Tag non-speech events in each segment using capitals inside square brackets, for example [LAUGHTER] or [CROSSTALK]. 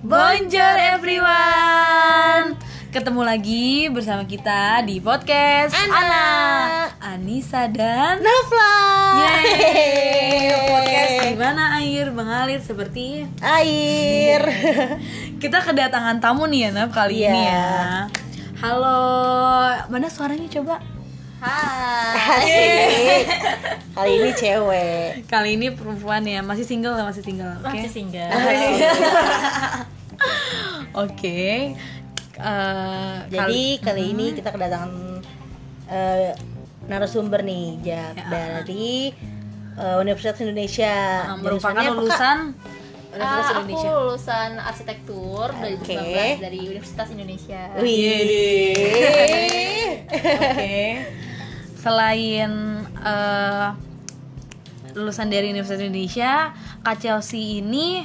Bonjour everyone. Ketemu lagi bersama kita di podcast Ana. Anissa dan Nafla. Yeay. Podcast di mana air mengalir seperti Air. [LAUGHS] Kita kedatangan tamu nih ya Naf kali Iya. ini ya. Halo. Mana suaranya coba? Asik [LAUGHS] Kali ini cewek. Kali ini perempuan ya. Masih single Masih single. Oke. Masih single. [LAUGHS] Oke. Eh, Jadi kali ini kita kedatangan eh, narasumber nih Jak dari eh, Universitas Indonesia. Eh, merupakan lulusan Universitas Ah, aku Indonesia lulusan arsitektur Oke. 2019 dari Universitas Indonesia. Wih [LAUGHS] Oke. Selain eh, lulusan dari Universitas Indonesia, Kak Chelsea ini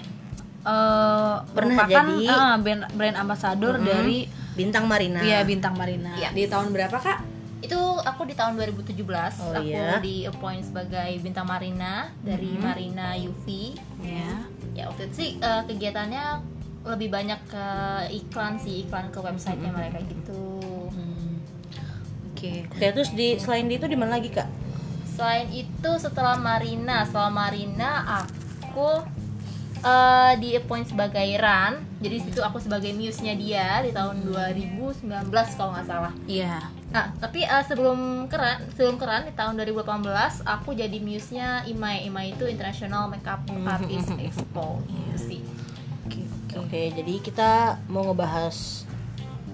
eh, Pernah merupakan jadi- eh, brand, brand ambassador dari Bintang Marina Via Bintang Marina. Iya. Di tahun berapa, Kak? Itu aku di tahun 2017 Oh, aku iya. di appoint sebagai bintang Marina dari Marina UV. Ya. Ya waktu itu sih eh, kegiatannya lebih banyak ke iklan sih, iklan ke websitenya mereka gitu. Hmm. Oke. Oke terus di selain itu di mana lagi kak? Selain itu setelah Marina, setelah Marina aku eh, di appoint sebagai Ran. Jadi situ aku sebagai muse-nya dia di tahun 2019 kalau nggak salah. Iya. Nah, tapi eh, sebelum keran, sebelum keran di tahun 2018 aku jadi muse-nya IMAI. IMAI itu International Makeup Artist Expo. Gitu sih. Oke, oke. Oke jadi kita mau ngebahas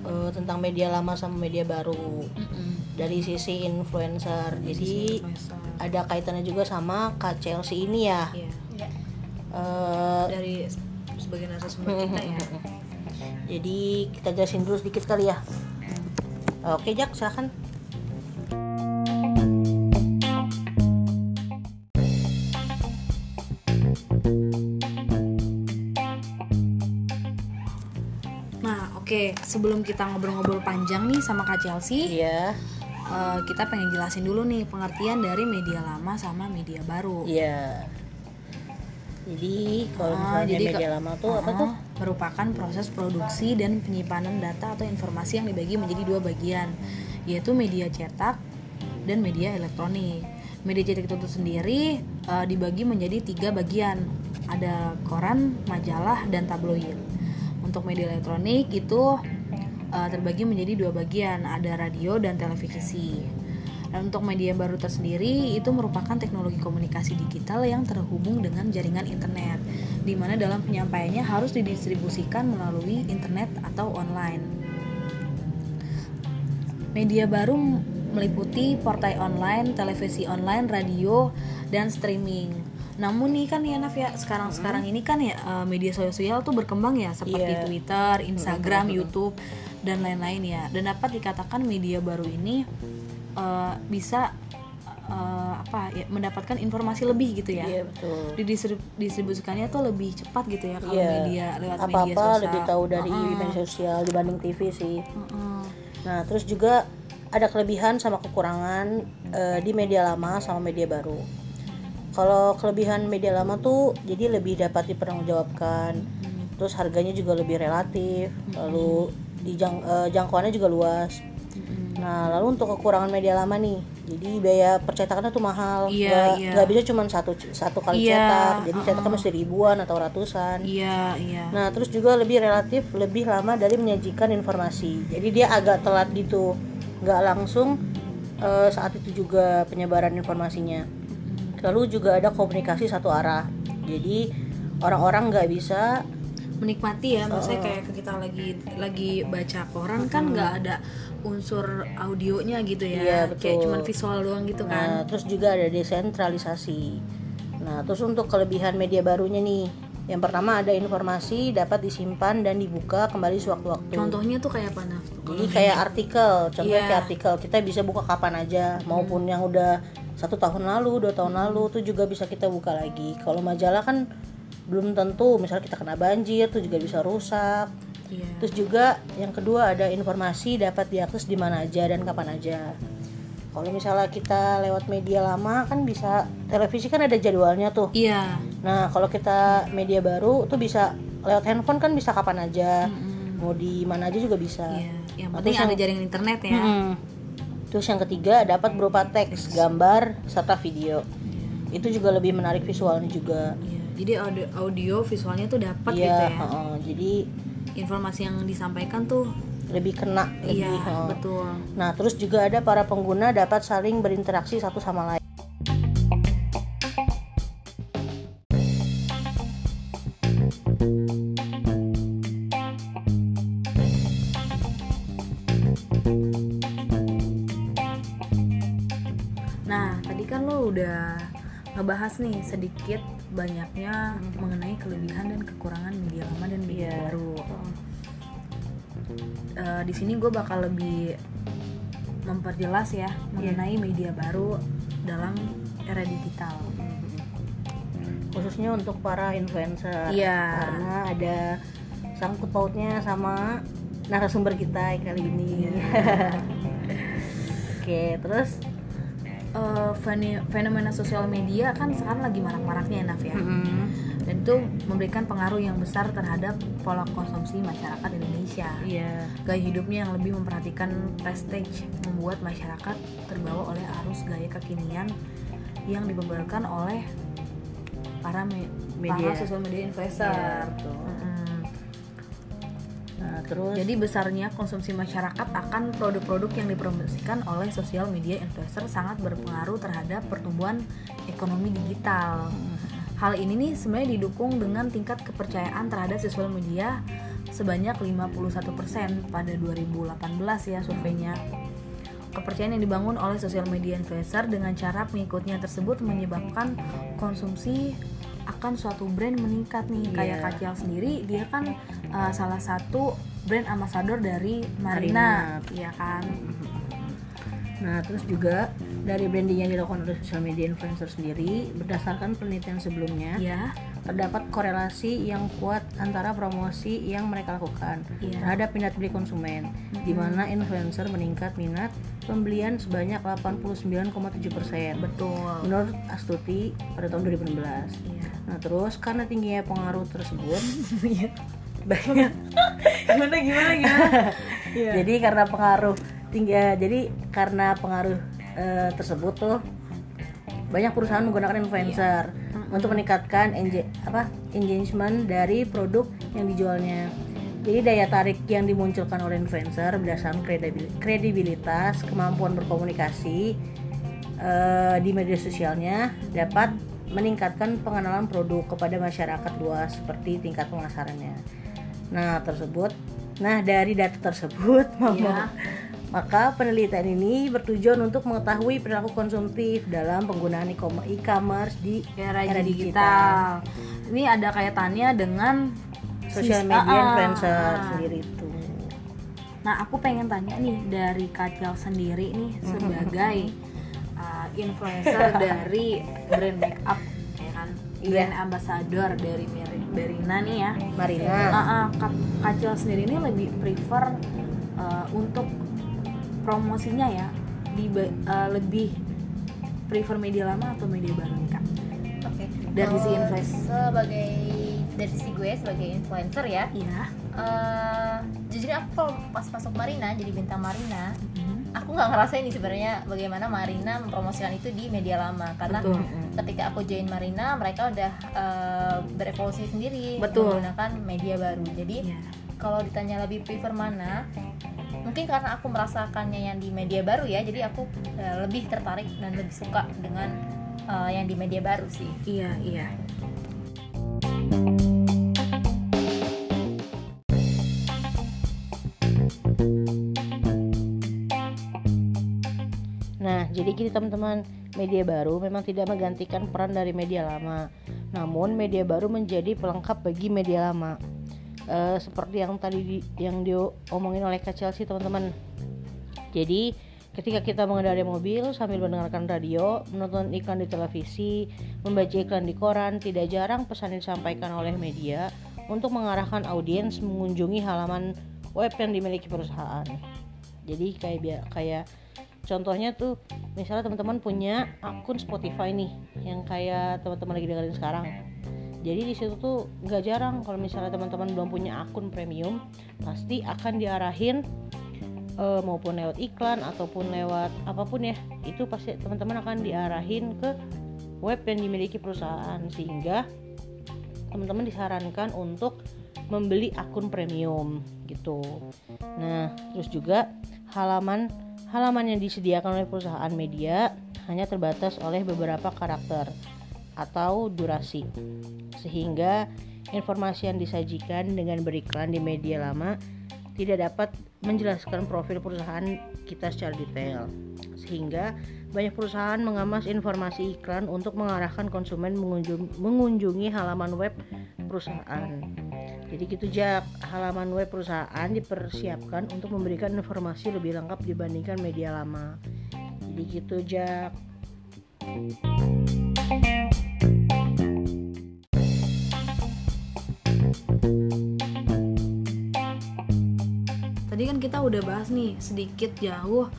eh, tentang media lama sama media baru Mm-mm. Dari sisi influencer. Jadi Influencer. ada kaitannya juga sama Kak Chelsea ini ya. Iya. Ya. Eh, Dari sebagai narasumber kita ya. [LAUGHS] jadi kita jelasin dulu sedikit kali ya. Oke Jak silakan. Nah, oke, sebelum kita ngobrol-ngobrol panjang nih sama Kak Chelsea, Iya. Eh, kita pengen jelasin dulu nih pengertian dari media lama sama media baru. Iya. Jadi kalau Ah, misalnya jadi ke- media lama tuh apa Uh-uh, tuh? merupakan proses produksi dan penyimpanan data atau informasi yang dibagi menjadi dua bagian, yaitu media cetak dan media elektronik. Media cetak itu sendiri uh, dibagi menjadi tiga bagian, ada koran, majalah, dan tabloid. Untuk media elektronik itu uh, terbagi menjadi dua bagian, ada radio dan televisi. Dan untuk media baru tersendiri itu merupakan teknologi komunikasi digital yang terhubung dengan jaringan internet, di mana dalam penyampaiannya harus didistribusikan melalui internet atau online. Media baru meliputi portai online, televisi online, radio, dan streaming. Namun nih kan ya Naf ya sekarang-sekarang ini kan ya eh, media sosial tuh berkembang ya seperti Iya. Twitter, Instagram, YouTube dan lain-lain ya. Dan dapat dikatakan media baru ini eh, bisa eh, apa ya mendapatkan informasi lebih gitu ya. Iya betul. Didistrib- distribusikannya tuh lebih cepat gitu ya kalau Iya. media lewat media Apa-apa sosial. lebih tahu dari Uh-uh. media sosial dibanding TV sih. Uh-uh. Nah, terus juga ada kelebihan sama kekurangan eh, di media lama sama media baru. Kalau kelebihan media lama tuh jadi lebih dapat dipertanggungjawabkan. Terus harganya juga lebih relatif, lalu di jang- eh, jangkauannya juga luas. Nah, lalu untuk kekurangan media lama nih, jadi biaya percetakannya tuh mahal. Iya, nggak, iya. nggak bisa cuma satu satu kali Iya, cetak, jadi cetaknya mesti ribuan atau ratusan. Iya, iya. Nah, terus juga lebih relatif lebih lama dari menyajikan informasi. Jadi dia agak telat gitu, nggak langsung eh, saat itu juga penyebaran informasinya. Lalu juga ada komunikasi satu arah. Jadi orang-orang nggak bisa menikmati ya maksudnya kayak kita lagi lagi baca koran kan nggak ada unsur audionya gitu ya Iya, kayak betul. cuman visual doang gitu Nah, kan terus juga ada desentralisasi. Nah, terus untuk kelebihan media barunya nih, yang pertama ada informasi dapat disimpan dan dibuka kembali sewaktu-waktu. contohnya tuh kayak apa Naf? Jadi kayak artikel, contohnya Iya. kayak artikel kita bisa buka kapan aja, maupun yang udah satu tahun lalu, dua tahun lalu tuh juga bisa kita buka lagi. Kalau majalah kan belum tentu, misalnya kita kena banjir tuh juga bisa rusak. Iya. Terus juga yang kedua ada informasi dapat diakses di mana aja dan kapan aja. kalau misalnya kita lewat media lama kan bisa televisi kan ada jadwalnya tuh iya nah kalau kita media baru tuh bisa lewat handphone kan bisa kapan aja Mm-mm. mau di mana aja juga bisa iya yang penting terus ada yang- jaringan internet ya Mm-mm. Terus yang ketiga dapat berupa teks gambar serta video itu juga lebih menarik visualnya juga Iya, jadi audio, audio visualnya tuh dapat Iya, gitu ya heeh. jadi informasi yang disampaikan tuh lebih kena lebih iya heeh. betul Nah, terus juga ada para pengguna dapat saling berinteraksi satu sama lain. Lo udah ngebahas nih sedikit banyaknya mengenai kelebihan dan kekurangan media lama dan media Iya. baru. Eh, di sini gue bakal lebih memperjelas ya mengenai media baru dalam era digital. Khususnya untuk para influencer. Iya. Karena ada sangkut pautnya sama narasumber kita kali ini. [LAUGHS] Oke, terus Fene- fenomena sosial media kan sekarang lagi marak-maraknya ya, Naf ya. mm, Dan itu memberikan pengaruh yang besar terhadap pola konsumsi masyarakat Indonesia. iya. Gaya hidupnya yang lebih memperhatikan prestige membuat masyarakat terbawa oleh arus gaya kekinian yang dibeberkan oleh para me- Media. para sosial media influencer. Iya, betul. Mm-mm. Nah, terus Jadi besarnya konsumsi masyarakat akan produk-produk yang dipromosikan oleh sosial media influencer sangat berpengaruh terhadap pertumbuhan ekonomi digital. Hal ini nih sebenarnya didukung dengan tingkat kepercayaan terhadap sosial media sebanyak 51% pada 2018 ya surveinya. Kepercayaan yang dibangun oleh sosial media influencer dengan cara pengikutnya tersebut menyebabkan konsumsi akan suatu brand meningkat nih kayak Iya. Kacial sendiri dia kan uh, salah satu brand ambassador dari Marina, Marina. iya kan [LAUGHS] Nah, terus juga dari branding yang dilakukan oleh sosial media influencer sendiri, berdasarkan penelitian sebelumnya, ya terdapat korelasi yang kuat antara promosi yang mereka lakukan Iya. terhadap minat beli konsumen, di mana influencer meningkat minat pembelian sebanyak 89,7% betul menurut Astuti pada tahun 2016. iya Nah, terus karena tingginya pengaruh tersebut, [LAUGHS] Iya. Banyak [LAUGHS] gimana gimana gimana [LAUGHS] Iya. jadi karena pengaruh tinggi eh, jadi karena pengaruh eh, tersebut tuh banyak perusahaan menggunakan influencer untuk meningkatkan enje- apa engagement dari produk yang dijualnya jadi daya tarik yang dimunculkan oleh influencer berdasarkan kredibil- kredibilitas kemampuan berkomunikasi eh, di media sosialnya dapat meningkatkan pengenalan produk kepada masyarakat luas seperti tingkat pemasarannya. Nah, tersebut nah dari data tersebut [LAUGHS] Iya. maka penelitian ini bertujuan untuk mengetahui perilaku konsumtif dalam penggunaan e-com- e-commerce di era, era digital. Ini ada kaitannya dengan sosial sis- media ah, influencer ah. sendiri itu. Nah, aku pengen tanya nih dari Kacel sendiri nih sebagai uh, influencer [LAUGHS] dari brand makeup ya kan, Iya. brand ambassador dari Mer- Berina nih ya. Marina. Ah, ah, Ka- Kacel sendiri ini lebih prefer uh, untuk promosinya ya di uh, lebih prefer media lama atau media baru nih kak? Oke. Dari sisi Kalau influencer. Sebagai dari sisi gue sebagai influencer ya. Iya. eh jujur aku kalau pas masuk Marina jadi bintang Marina, Mhm. Aku nggak ngerasain nih sebenarnya bagaimana Marina mempromosikan itu di media lama karena Betul. ketika aku join Marina mereka udah eh, berevolusi sendiri Betul. menggunakan media baru. Jadi Iya. kalau ditanya lebih prefer mana mungkin karena aku merasakannya yang di media baru ya jadi aku eh, lebih tertarik dan lebih suka dengan eh, yang di media baru sih Iya, iya. Nah, jadi gini teman-teman, media baru memang tidak menggantikan peran dari media lama. Namun media baru menjadi pelengkap bagi media lama. Eh, seperti yang tadi di, yang diomongin oleh Kak Chelsea teman-teman. Jadi ketika kita mengendarai mobil sambil mendengarkan radio, menonton iklan di televisi, membaca iklan di koran, tidak jarang pesan disampaikan oleh media untuk mengarahkan audiens mengunjungi halaman web yang dimiliki perusahaan. Jadi kayak kayak contohnya tuh misalnya teman-teman punya akun Spotify nih yang kayak teman-teman lagi dengerin sekarang jadi di situ tuh nggak jarang kalau misalnya teman-teman belum punya akun premium pasti akan diarahin eh, maupun lewat iklan ataupun lewat apa pun ya itu pasti teman-teman akan diarahin ke web yang dimiliki perusahaan sehingga teman-teman disarankan untuk membeli akun premium gitu. Nah, terus juga halaman halaman yang disediakan oleh perusahaan media hanya terbatas oleh beberapa karakter atau durasi. Sehingga informasi yang disajikan dengan beriklan di media lama tidak dapat menjelaskan profil perusahaan kita secara detail. Sehingga banyak perusahaan mengamas informasi iklan untuk mengarahkan konsumen mengunjung- mengunjungi halaman web perusahaan. Jadi gitu Jak, halaman web perusahaan dipersiapkan untuk memberikan informasi lebih lengkap dibandingkan media lama. Jadi gitu Jak. Tadi kan kita udah bahas nih sedikit jauh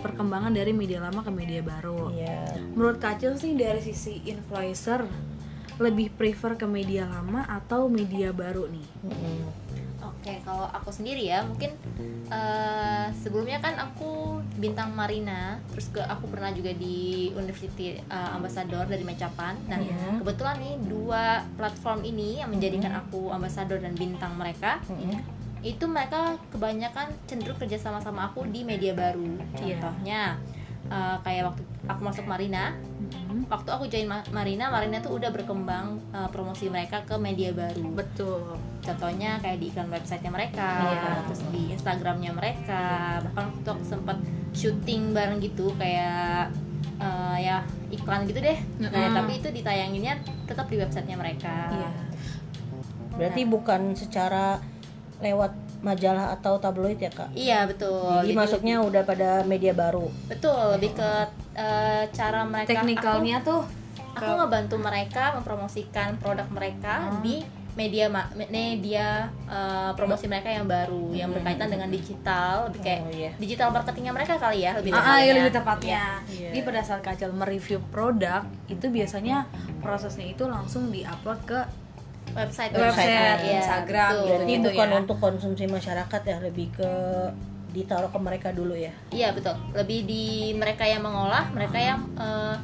perkembangan dari media lama ke media baru. Iya. Menurut Kacil sih dari sisi influencer lebih prefer ke media lama atau media baru nih? Mm-mm. Oke, kalau aku sendiri ya, mungkin eh, sebelumnya kan aku bintang Marina, terus ke aku pernah juga di University eh, Ambassador dari Mecapan. Nah, Iya. kebetulan nih dua platform ini yang menjadikan aku ambassador dan bintang mereka, Mm-mm. itu mereka kebanyakan cenderung kerja sama sama aku di media baru. Iya. Contohnya eh, kayak waktu aku masuk Marina, waktu aku join Ma- Marina, Marina tuh udah berkembang eh, promosi mereka ke media baru Betul. contohnya kayak di iklan websitenya mereka Iya. terus di instagramnya mereka bahkan waktu aku sempat syuting bareng gitu kayak eh, ya iklan gitu deh nah, Mm-mm. tapi itu ditayanginnya tetap di websitenya mereka Iya. Berarti bukan secara lewat majalah atau tabloid ya kak? iya betul Jadi masuknya udah pada media baru. betul lebih ke eh, cara mereka Teknikalnya tuh aku, ngebantu mereka mempromosikan produk mereka Oh. di media media eh, promosi mereka yang baru yang berkaitan dengan digital lebih kayak Oh, iya. digital marketingnya mereka kali ya lebih Ah, ah, tepatnya. iya, lebih tepatnya. Iya. Jadi pada saat Kacil mereview produk itu biasanya prosesnya itu langsung diupload ke website website, Iya, Instagram, betul. Berarti gitu bukan ya. untuk konsumsi masyarakat ya, lebih ke ditaruh ke mereka dulu ya. iya betul lebih di mereka yang mengolah mereka yang eh,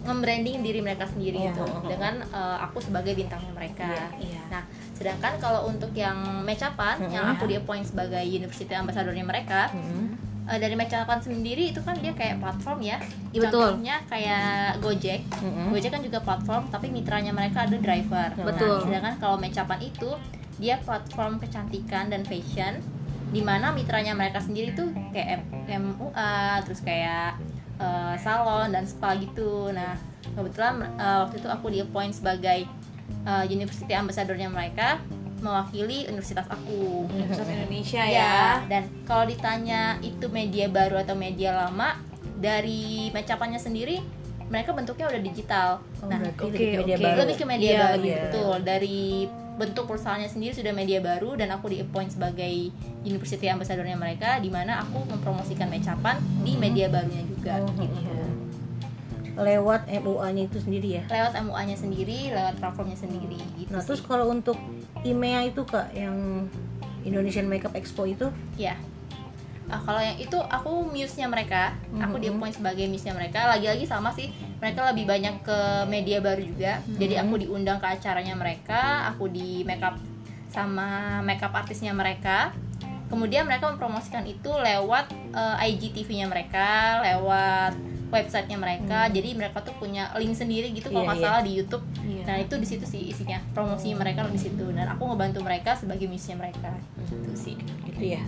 nge-branding diri mereka sendiri Iya. gitu dengan eh, aku sebagai bintangnya mereka Iya, iya. nah sedangkan kalau untuk yang Mecapan yang Mhm. aku di appoint sebagai university ambassadornya mereka Mm-mm. Eh, dari Mecapan sendiri itu kan dia kayak platform ya Iya, betul. contohnya kayak Gojek Mm-mm. Gojek kan juga platform tapi mitranya mereka ada driver Betul. Nah, sedangkan kalau Mecapan itu dia platform kecantikan dan fashion di mana mitranya mereka sendiri tuh kayak MUA terus kayak eh, salon dan spa gitu nah kebetulan eh, waktu itu aku di appoint sebagai eh, university ambassadornya mereka mewakili universitas aku Universitas Indonesia ya. ya dan kalau ditanya itu media baru atau media lama dari mecapannya sendiri mereka bentuknya udah digital Oh, nah oke, lebih ke media oke. baru. lebih ke media Iya, baru iya. betul dari bentuk perusahaannya sendiri sudah media baru dan aku di appoint sebagai university ambassadornya mereka di mana aku mempromosikan mecapan di media barunya juga Oh, gitu Lewat MUA-nya itu sendiri ya. lewat MUA-nya sendiri lewat platformnya sendiri gitu Nah, terus sih. kalau untuk IMEA itu kak yang Indonesian Makeup Expo itu ya Ah, kalau yang itu aku muse-nya mereka, aku di appoint sebagai muse-nya mereka. Lagi-lagi sama sih, mereka lebih banyak ke media baru juga. Jadi aku diundang ke acaranya mereka, aku di makeup sama makeup artisnya mereka. Kemudian mereka mempromosikan itu lewat eh, IGTV-nya mereka, lewat websitenya mereka. Jadi mereka tuh punya link sendiri gitu kalau Iya, nggak iya. salah di YouTube. Iya. Nah itu di situ sih isinya promosi mereka di situ dan aku ngebantu mereka sebagai muse-nya mereka. Itu sih. gitu ya.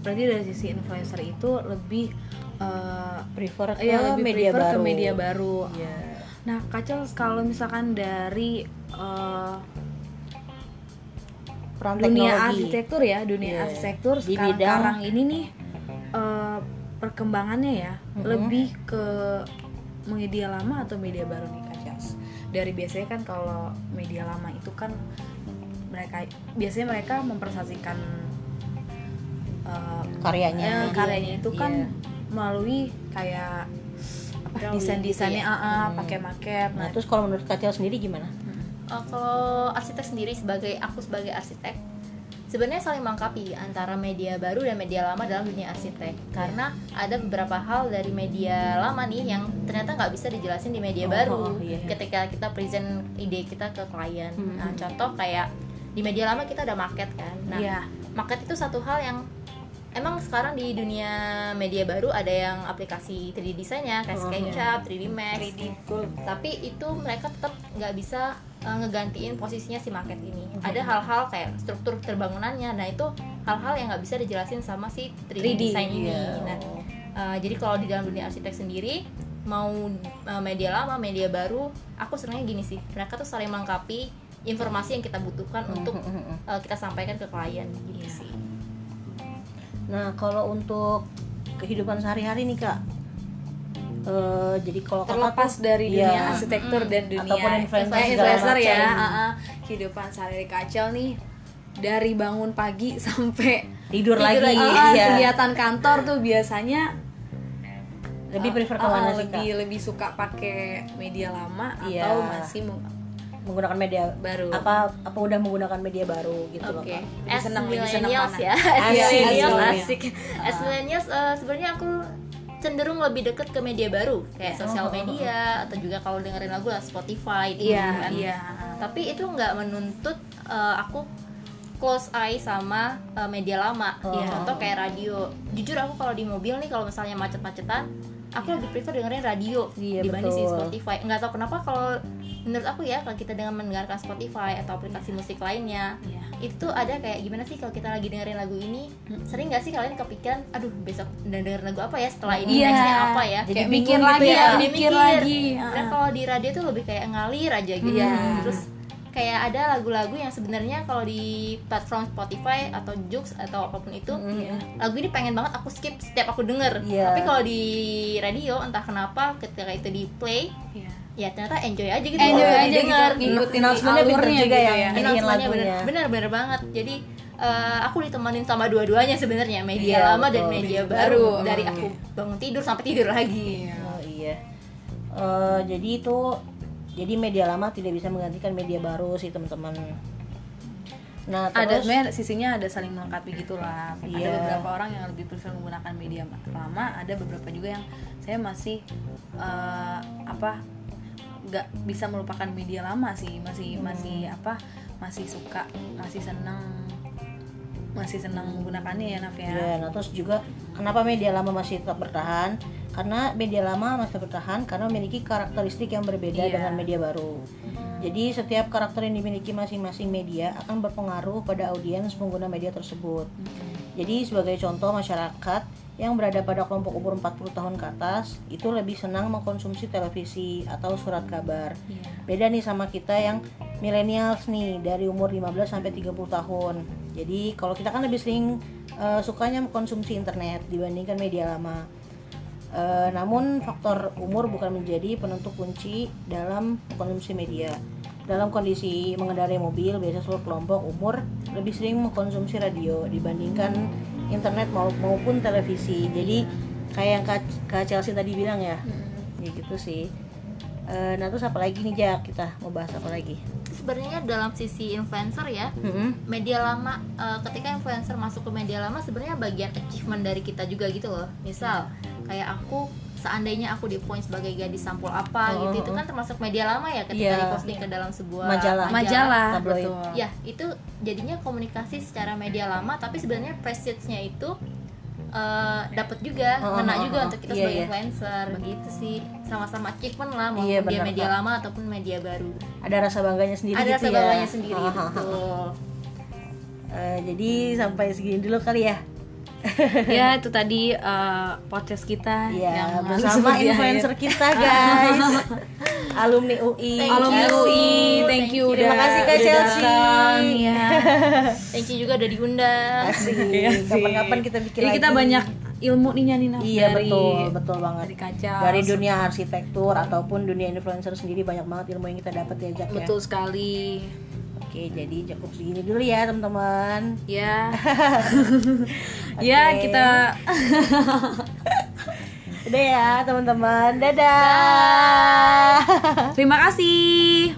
Berarti dari sisi influencer itu lebih eh, Prefer ke iya, lebih media prefer baru. ke media baru. Iya. Nah, Kacil kalau misalkan dari Peran dunia teknologi. arsitektur ya, dunia Iya. arsitektur Di sekarang, bidang- sekarang ini nih eh, perkembangannya ya Mhm. lebih ke media lama atau media baru nih Kacil? Dari biasanya kan kalau media lama itu kan mereka biasanya mereka mempresentasikan eh, karyanya. eh, karyanya itu kan Iya. melalui kayak apa Drawing desain desainnya gitu ya? ah, pakai maket Nah, nah, terus kalau menurut Kacel sendiri gimana? Eh, kalau arsitek sendiri sebagai aku sebagai arsitek sebenarnya saling melengkapi antara media baru dan media lama dalam dunia arsitek karena ada beberapa hal dari media lama nih yang ternyata nggak bisa dijelasin di media Oh, baru iya. ketika kita present ide kita ke klien Hmm. nah contoh kayak di media lama kita ada market kan nah Iya. market itu satu hal yang emang sekarang di dunia media baru ada yang aplikasi 3D desainnya kayak Oh, SketchUp, 3D Max. betul tapi itu mereka tetap nggak bisa uh, ngegantiin posisinya si market ini. Mhm. ada hal-hal kayak struktur terbangunannya. Nah itu hal-hal yang nggak bisa dijelasin sama si 3D, 3D, design ini. iya. nah uh, jadi kalau di dalam dunia arsitek sendiri mau uh, media lama media baru aku senangnya gini sih. Mereka tuh saling melengkapi informasi yang kita butuhkan untuk uh, kita sampaikan ke klien. Gitu Iya. sih Nah, kalau untuk kehidupan sehari-hari nih kak, eh, jadi kalau kakak terlepas tuh- dari Iya. dunia arsitektur dan dunia Ataupun influencer eh, influencer ya ah. kehidupan sehari kacau nih dari bangun pagi [LAUGHS] sampai tidur, Tidur lagi, lagi, Ah, iya. kegiatan kantor tuh biasanya lebih ah, prefer ke mana sih lebih lebih suka pakai media lama Iya. atau masih Menggunakan media baru apa apa udah menggunakan media baru gitu loh Oke, kak? Lebih as millennials ya, as millennials asik. As millennials eh, sebenarnya aku cenderung lebih deket ke media baru kayak sosial media atau juga kalau dengerin lagu lah Spotify gitu iya kan. iya Tapi itu nggak menuntut eh, aku close eye sama eh, media lama. Oh. Contoh kayak radio. Jujur aku kalau di mobil nih kalau misalnya macet-macetan, aku lebih prefer dengerin radio Iya, dibanding si betul. Spotify. Nggak tahu kenapa kalau menurut aku ya kalau kita dengan mendengarkan Spotify atau aplikasi musik lainnya iya. itu tuh ada kayak gimana sih kalau kita lagi dengerin lagu ini? Sering nggak sih kalian kepikiran aduh besok dengerin lagu apa ya? Setelah ini Iya. nextnya apa ya? Jadi kayak mikir gitu lagi ya. ya Dia mikir lagi. Kalau di radio tuh lebih kayak ngalir aja gitu. Iya. terus kayak ada lagu-lagu yang sebenarnya kalau di platform Spotify atau Joox atau apa pun itu lagu ini pengen banget aku skip setiap aku denger. Iya. tapi kalau di radio entah kenapa ketika itu di play iya ya ternyata enjoy aja gitu enjoy aja didengar. gitu ngikutin Announcement-nya pinter alurnya juga gitu ya. ya Announcementnya bener, lagunya. bener bener banget jadi eh, aku ditemenin sama dua-duanya sebenarnya media Iya, lama dan betul. media Media baru baru. dari aku bangun tidur sampai tidur lagi Oh iya. Eh, jadi itu jadi media lama tidak bisa menggantikan media baru sih teman-teman. Nah ada terus sebenarnya sisinya ada saling melengkapi gitulah ada Iya. beberapa orang yang lebih prefer menggunakan media lama ada beberapa juga yang saya masih eh, apa nggak bisa melupakan media lama sih masih Hmm. masih apa masih suka masih senang masih senang menggunakannya ya Naf ya Ya, nah terus juga kenapa media lama masih tetap bertahan? Karena media lama masih bertahan karena memiliki karakteristik yang berbeda Iya. dengan media baru. Jadi setiap karakter yang dimiliki masing-masing media akan berpengaruh pada audiens pengguna media tersebut. Jadi sebagai contoh masyarakat yang berada pada kelompok umur 40 tahun ke atas itu lebih senang mengkonsumsi televisi atau surat kabar. Iya. Beda nih sama kita yang millennials nih dari umur 15 sampai 30 tahun. Jadi kalau kita kan lebih sering eh, sukanya mengkonsumsi internet dibandingkan media lama. Eh, namun faktor umur bukan menjadi penentu kunci dalam konsumsi media. Dalam kondisi mengendarai mobil, biasanya seluruh kelompok umur lebih sering mengkonsumsi radio dibandingkan internet mau- maupun televisi. Jadi kayak yang Kak, Chelsea tadi bilang ya, ya gitu sih. Eh, nah terus apa lagi nih Jak kita mau bahas apa lagi? sebenarnya dalam sisi influencer ya Mm-mm. media lama eh, ketika influencer masuk ke media lama sebenarnya bagian achievement dari kita juga gitu loh misal kayak aku seandainya aku di point sebagai gadis sampul apa Oh, gitu itu oh. kan termasuk media lama ya ketika Iya. diposting ke dalam sebuah Majalah. majalah betul ya itu jadinya komunikasi secara media lama tapi sebenarnya prestige-nya itu eh, dapat juga Oh, ngena oh, juga oh, untuk kita iya, sebagai iya. influencer begitu sih sama-sama achievement lah mau Iya, dia benar, media Kak. lama ataupun media baru Ada rasa bangganya sendiri ada gitu rasa ya. bangganya sendiri ah. betul Eh, jadi sampai segini dulu kali ya. [LAUGHS] ya itu tadi eh, podcast kita Iya, yang bersama [LAUGHS] influencer kita guys. [LAUGHS] Alumni UI. Thank alumni you. UI thank Thank you Terima kasih, Kak Chelsea. datang, ya Thank you juga udah diundang. Asik. Iya. Kapan-kapan kita bikin jadi lagi. kita banyak ilmu nih nyanyi Naf, Iya dari betul, betul banget. dari kaca Dari dunia arsitektur ataupun dunia influencer sendiri banyak banget ilmu yang kita dapat ya ya. betul sekali Oke, jadi cukup segini dulu ya teman-teman. [LAUGHS] ya ya kita Udah ya teman-teman. Dadah. Terima kasih.